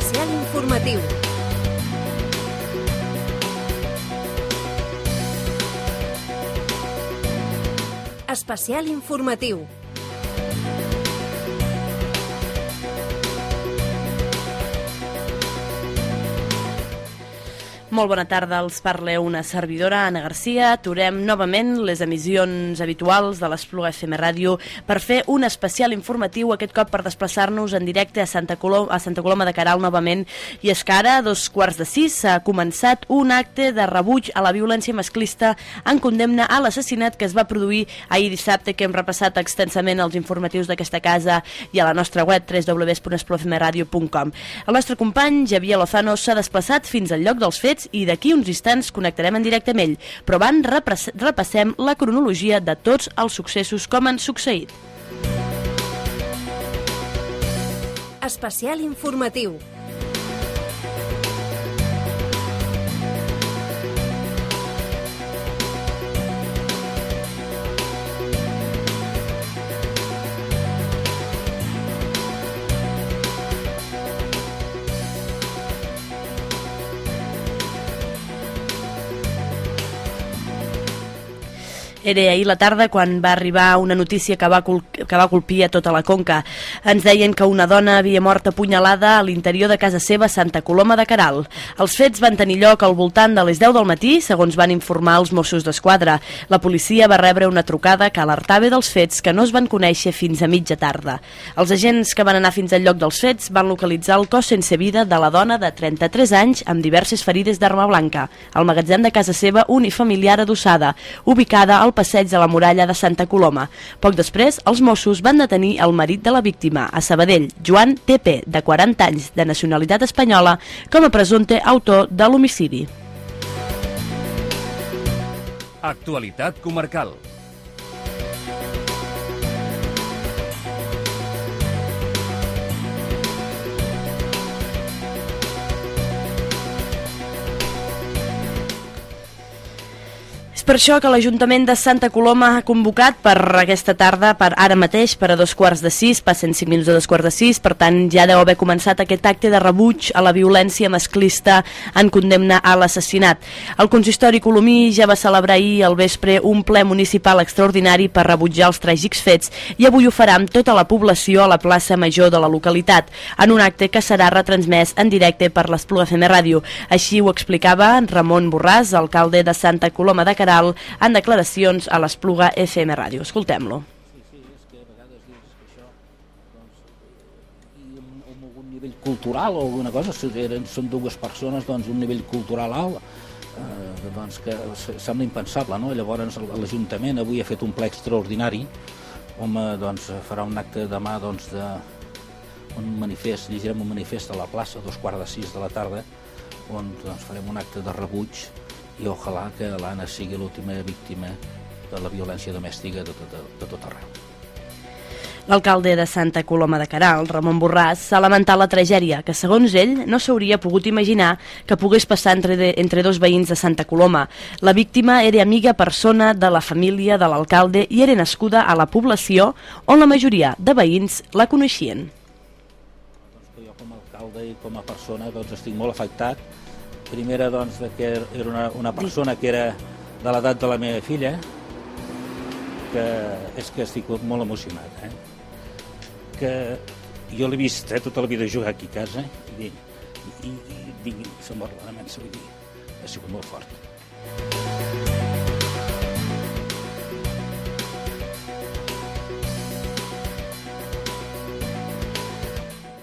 Especial informatiu. Especial informatiu. Molt bona tarda, els parla una servidora, Anna Garcia. Aturem novament les emissions habituals de l'Espluga FM Ràdio per fer un especial informatiu, aquest cop per desplaçar-nos en directe a Santa, Coloma, a Santa Coloma de Caral novament. I és que ara, dos quarts de sis, s'ha començat un acte de rebuig a la violència masclista en condemna a l'assassinat que es va produir ahir dissabte, que hem repassat extensament els informatius d'aquesta casa i a la nostra web www.esplugafmradio.com. El nostre company, Javier Lozano, s'ha desplaçat fins al lloc dels fets i d'aquí uns instants connectarem en directe amb ell. Però abans repassem la cronologia de tots els successos com han succeït. Especial informatiu. Era ahir la tarda quan va arribar una notícia que va, que va colpir a tota la Conca. Ens deien que una dona havia mort apunyalada a l'interior de casa seva Santa Coloma de Caral. Els fets van tenir lloc al voltant de les 10 del matí, segons van informar els Mossos d'Esquadra. La policia va rebre una trucada que alertava dels fets que no es van conèixer fins a mitja tarda. Els agents que van anar fins al lloc dels fets van localitzar el cos sense vida de la dona de 33 anys amb diverses ferides d'arma blanca, al magatzem de casa seva unifamiliar adossada, ubicada al al passeig de la muralla de Santa Coloma. Poc després, els Mossos van detenir el marit de la víctima, a Sabadell, Joan T.P., de 40 anys, de nacionalitat espanyola, com a presumpte autor de l'homicidi. Actualitat comarcal. Per això que l'Ajuntament de Santa Coloma ha convocat per aquesta tarda, per ara mateix, per a dos quarts de sis, passen cinc minuts de dos quarts de sis, per tant ja deu haver començat aquest acte de rebuig a la violència masclista en condemna a l'assassinat. El consistori colomí ja va celebrar ahir al vespre un ple municipal extraordinari per rebutjar els tràgics fets i avui ho farà amb tota la població a la plaça Major de la localitat, en un acte que serà retransmès en directe per l'Espluga FM Ràdio. Així ho explicava Ramon Borràs, alcalde de Santa Coloma de Carà Caral en declaracions a l'Espluga FM Ràdio. Escoltem-lo. Nivell cultural o alguna cosa, eren, són dues persones doncs, nivell cultural alt, eh, doncs que sembla impensable, no? Llavors l'Ajuntament avui ha fet un ple extraordinari on doncs, farà un acte demà doncs, de, un manifest, llegirem un manifest a la plaça a dos quarts de sis de la tarda on doncs, farem un acte de rebuig i ojalà que l'Anna sigui l'última víctima de la violència domèstica de tot, de tot arreu. L'alcalde de Santa Coloma de Caral, Ramon Borràs, s'ha lamentat la tragèdia que, segons ell, no s'hauria pogut imaginar que pogués passar entre, de, entre dos veïns de Santa Coloma. La víctima era amiga persona de la família de l'alcalde i era nascuda a la població on la majoria de veïns la coneixien. Doncs jo com a alcalde i com a persona doncs, estic molt afectat Primera, doncs, de que era una, una persona que era de l'edat de la meva filla, que és que estic molt emocionat, eh? que jo l'he vist eh, tota la vida jugar aquí a casa i, i, i, i se mor la mensa, vull dir, ha sigut molt fort.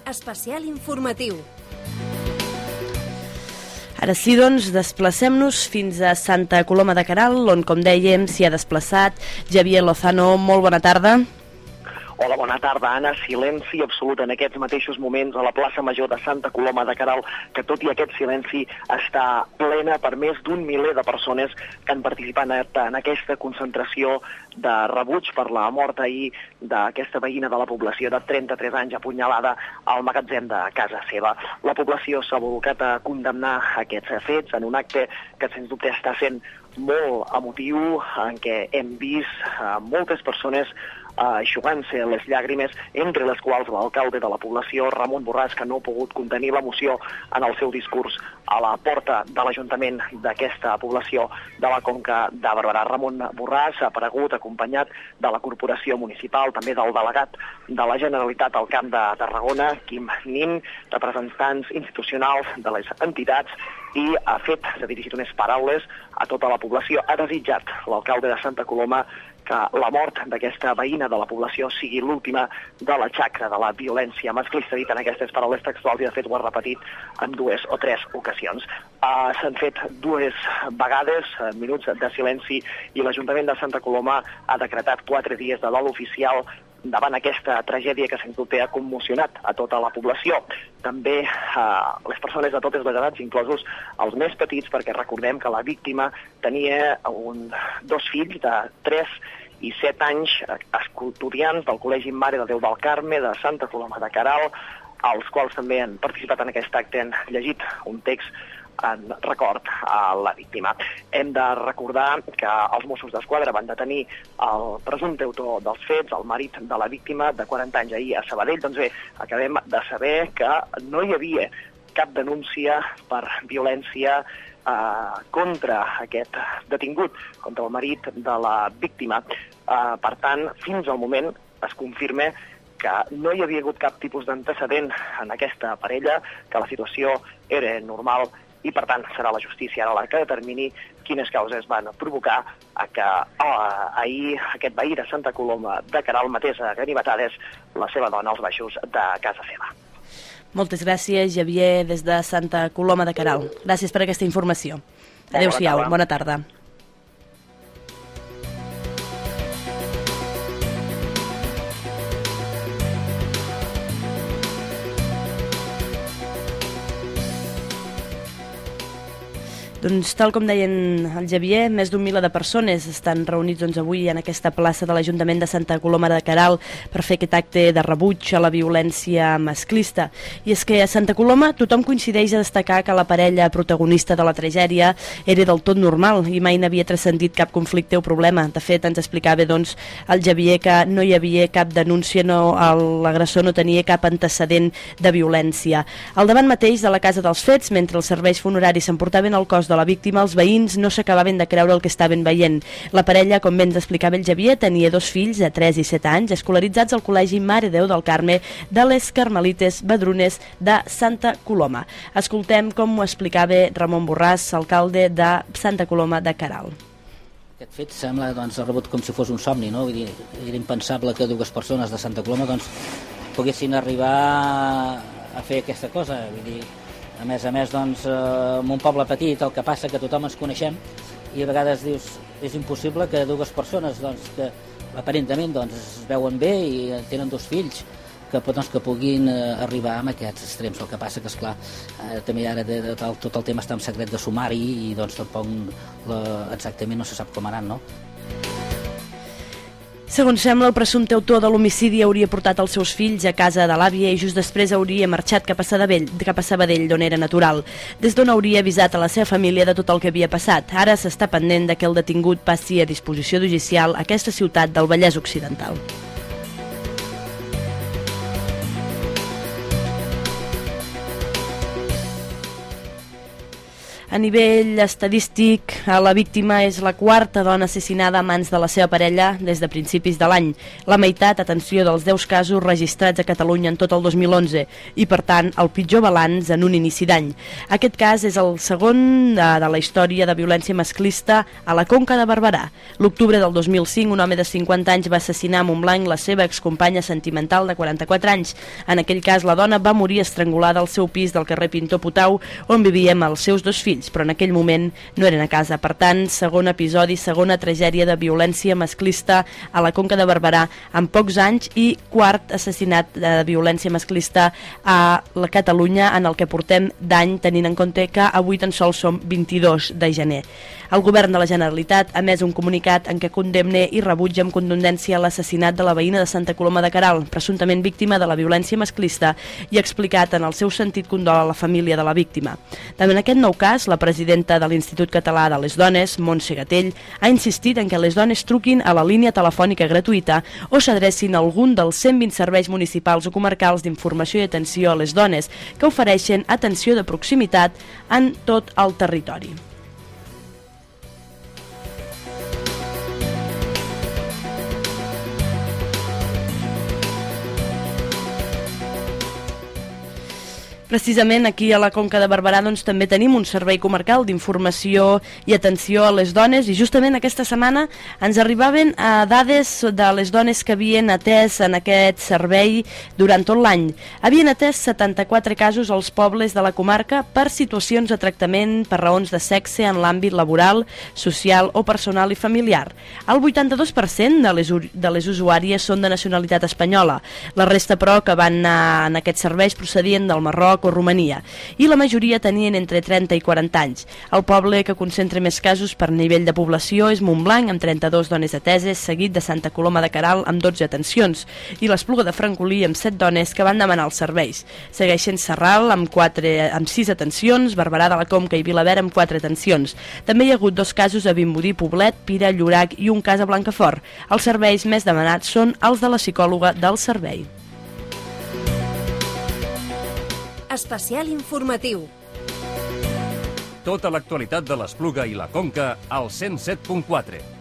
Especial informatiu. Ara sí, doncs, desplacem-nos fins a Santa Coloma de Caral, on, com dèiem, s'hi ha desplaçat Javier Lozano. Molt bona tarda. Hola, bona tarda, Anna. Silenci absolut en aquests mateixos moments a la plaça Major de Santa Coloma de Caral, que tot i aquest silenci està plena per més d'un miler de persones que han participat en aquesta concentració de rebuig per la mort ahir d'aquesta veïna de la població de 33 anys apunyalada al magatzem de casa seva. La població s'ha volcat a condemnar aquests fets en un acte que, sens dubte, està sent molt emotiu, en què hem vist moltes persones eh, jugant-se les llàgrimes, entre les quals l'alcalde de la població, Ramon Borràs, que no ha pogut contenir l'emoció en el seu discurs a la porta de l'Ajuntament d'aquesta població de la Conca de Barberà. Ramon Borràs ha aparegut acompanyat de la Corporació Municipal, també del delegat de la Generalitat al Camp de Tarragona, Quim Nin, representants institucionals de les entitats i ha fet, s'ha dirigit unes paraules a tota la població. Ha desitjat l'alcalde de Santa Coloma que la mort d'aquesta veïna de la població sigui l'última de la xacra de la violència masclista, dit en aquestes paraules textuals, i de fet ho ha repetit en dues o tres ocasions. Uh, S'han fet dues vegades uh, minuts de silenci i l'Ajuntament de Santa Coloma ha decretat quatre dies de dol oficial davant aquesta tragèdia que sens dubte ha commocionat a tota la població. També eh, les persones de totes les edats, inclosos els més petits, perquè recordem que la víctima tenia un, dos fills de 3 i 7 anys estudiants del Col·legi Mare de Déu del Carme, de Santa Coloma de Caral, els quals també han participat en aquest acte, han llegit un text en record a la víctima. Hem de recordar que els Mossos d'Esquadra van detenir el presumpte autor dels fets, el marit de la víctima, de 40 anys ahir a Sabadell. Doncs bé, acabem de saber que no hi havia cap denúncia per violència eh, contra aquest detingut, contra el marit de la víctima. Eh, per tant, fins al moment es confirma que no hi havia hagut cap tipus d'antecedent en aquesta parella, que la situació era normal i per tant serà la justícia ara la que determini quines causes van provocar a que oh, ahir aquest veí de Santa Coloma de Caral matés a ganivetades la seva dona als baixos de casa seva. Moltes gràcies, Javier, des de Santa Coloma de Caral. Gràcies per aquesta informació. Adéu-siau, bona tarda. Doncs tal com deien el Javier, més d'un miler de persones estan reunits doncs, avui en aquesta plaça de l'Ajuntament de Santa Coloma de Caral per fer aquest acte de rebuig a la violència masclista. I és que a Santa Coloma tothom coincideix a destacar que la parella protagonista de la tragèdia era del tot normal i mai n'havia transcendit cap conflicte o problema. De fet, ens explicava doncs, el Javier que no hi havia cap denúncia, no, l'agressor no tenia cap antecedent de violència. Al davant mateix de la casa dels fets, mentre els serveis funeraris s'emportaven el cos de la víctima, els veïns no s'acabaven de creure el que estaven veient. La parella, com ben ens explicava el Javier, tenia dos fills de 3 i 7 anys, escolaritzats al Col·legi Mare Déu del Carme de les Carmelites Badrunes de Santa Coloma. Escoltem com ho explicava Ramon Borràs, alcalde de Santa Coloma de Caral. Aquest fet sembla doncs, rebut com si fos un somni, no? Vull dir, era impensable que dues persones de Santa Coloma doncs, poguessin arribar a fer aquesta cosa. Vull dir, a més a més, doncs, eh, en un poble petit el que passa que tothom ens coneixem i a vegades dius és impossible que dues persones doncs, que aparentament doncs, es veuen bé i tenen dos fills que, doncs, que puguin eh, arribar a aquests extrems. El que passa que, esclar, eh, també ara de, de, de, tot el tema està en secret de sumari i doncs tampoc la, exactament no se sap com aran, no? Segons sembla, el presumpte autor de l'homicidi hauria portat els seus fills a casa de l'àvia i just després hauria marxat cap a, Sabadell, cap a Sabadell, d'on era natural. Des d'on hauria avisat a la seva família de tot el que havia passat. Ara s'està pendent de que el detingut passi a disposició judicial a aquesta ciutat del Vallès Occidental. A nivell estadístic, la víctima és la quarta dona assassinada a mans de la seva parella des de principis de l'any. La meitat, atenció, dels 10 casos registrats a Catalunya en tot el 2011 i, per tant, el pitjor balanç en un inici d'any. Aquest cas és el segon de, de la història de violència masclista a la Conca de Barberà. L'octubre del 2005, un home de 50 anys va assassinar a Montblanc la seva excompanya sentimental de 44 anys. En aquell cas, la dona va morir estrangulada al seu pis del carrer Pintor Putau, on vivien els seus dos fills fills, però en aquell moment no eren a casa. Per tant, segon episodi, segona tragèdia de violència masclista a la Conca de Barberà en pocs anys i quart assassinat de violència masclista a la Catalunya en el que portem d'any, tenint en compte que avui tan sols som 22 de gener. El govern de la Generalitat ha més un comunicat en què condemne i rebutja amb contundència l'assassinat de la veïna de Santa Coloma de Caral, presumptament víctima de la violència masclista, i ha explicat en el seu sentit condol a la família de la víctima. També en aquest nou cas, la presidenta de l'Institut Català de les Dones, Montse Gatell, ha insistit en que les dones truquin a la línia telefònica gratuïta o s'adrecin a algun dels 120 serveis municipals o comarcals d'informació i atenció a les dones que ofereixen atenció de proximitat en tot el territori. Precisament aquí a la Conca de Barberà doncs, també tenim un servei comarcal d'informació i atenció a les dones i justament aquesta setmana ens arribaven eh, dades de les dones que havien atès en aquest servei durant tot l'any. Havien atès 74 casos als pobles de la comarca per situacions de tractament per raons de sexe en l'àmbit laboral, social o personal i familiar. El 82% de les, de les usuàries són de nacionalitat espanyola. La resta, però, que van anar en aquests serveis procedien del Marroc, Marroc o Romania, i la majoria tenien entre 30 i 40 anys. El poble que concentra més casos per nivell de població és Montblanc, amb 32 dones ateses, seguit de Santa Coloma de Caral, amb 12 atencions, i l'Espluga de Francolí, amb 7 dones que van demanar els serveis. Segueixen Serral, amb, 4, amb 6 atencions, Barberà de la Comca i Vilavera, amb 4 atencions. També hi ha hagut dos casos a Vimbodí, Poblet, Pira, Llorac i un cas a Blancafort. Els serveis més demanats són els de la psicòloga del servei. Especial informatiu. Tota l'actualitat de l'Espluga i la Conca al 107.4.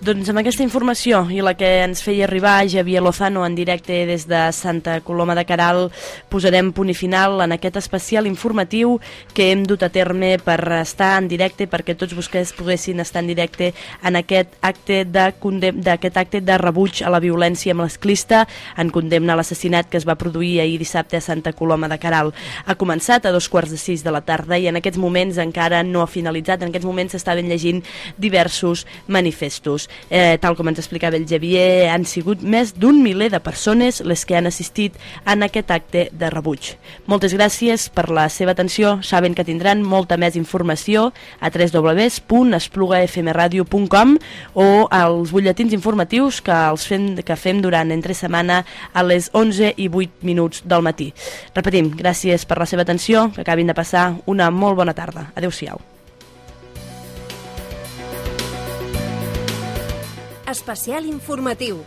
Doncs amb aquesta informació i la que ens feia arribar Javier Lozano en directe des de Santa Coloma de Caral posarem punt i final en aquest especial informatiu que hem dut a terme per estar en directe perquè tots vostès poguessin estar en directe en aquest acte de d'aquest acte de rebuig a la violència masclista en condemna a l'assassinat que es va produir ahir dissabte a Santa Coloma de Caral. Ha començat a dos quarts de sis de la tarda i en aquests moments encara no ha finalitzat, en aquests moments s'estaven llegint diversos manifestos. Eh, tal com ens explicava el Javier, han sigut més d'un miler de persones les que han assistit en aquest acte de rebuig. Moltes gràcies per la seva atenció. Saben que tindran molta més informació a www.esplugafmradio.com o als butlletins informatius que els fem, que fem durant entre setmana a les 11 i 8 minuts del matí. Repetim, gràcies per la seva atenció, que acabin de passar una molt bona tarda. Adéu-siau. Especial informatiu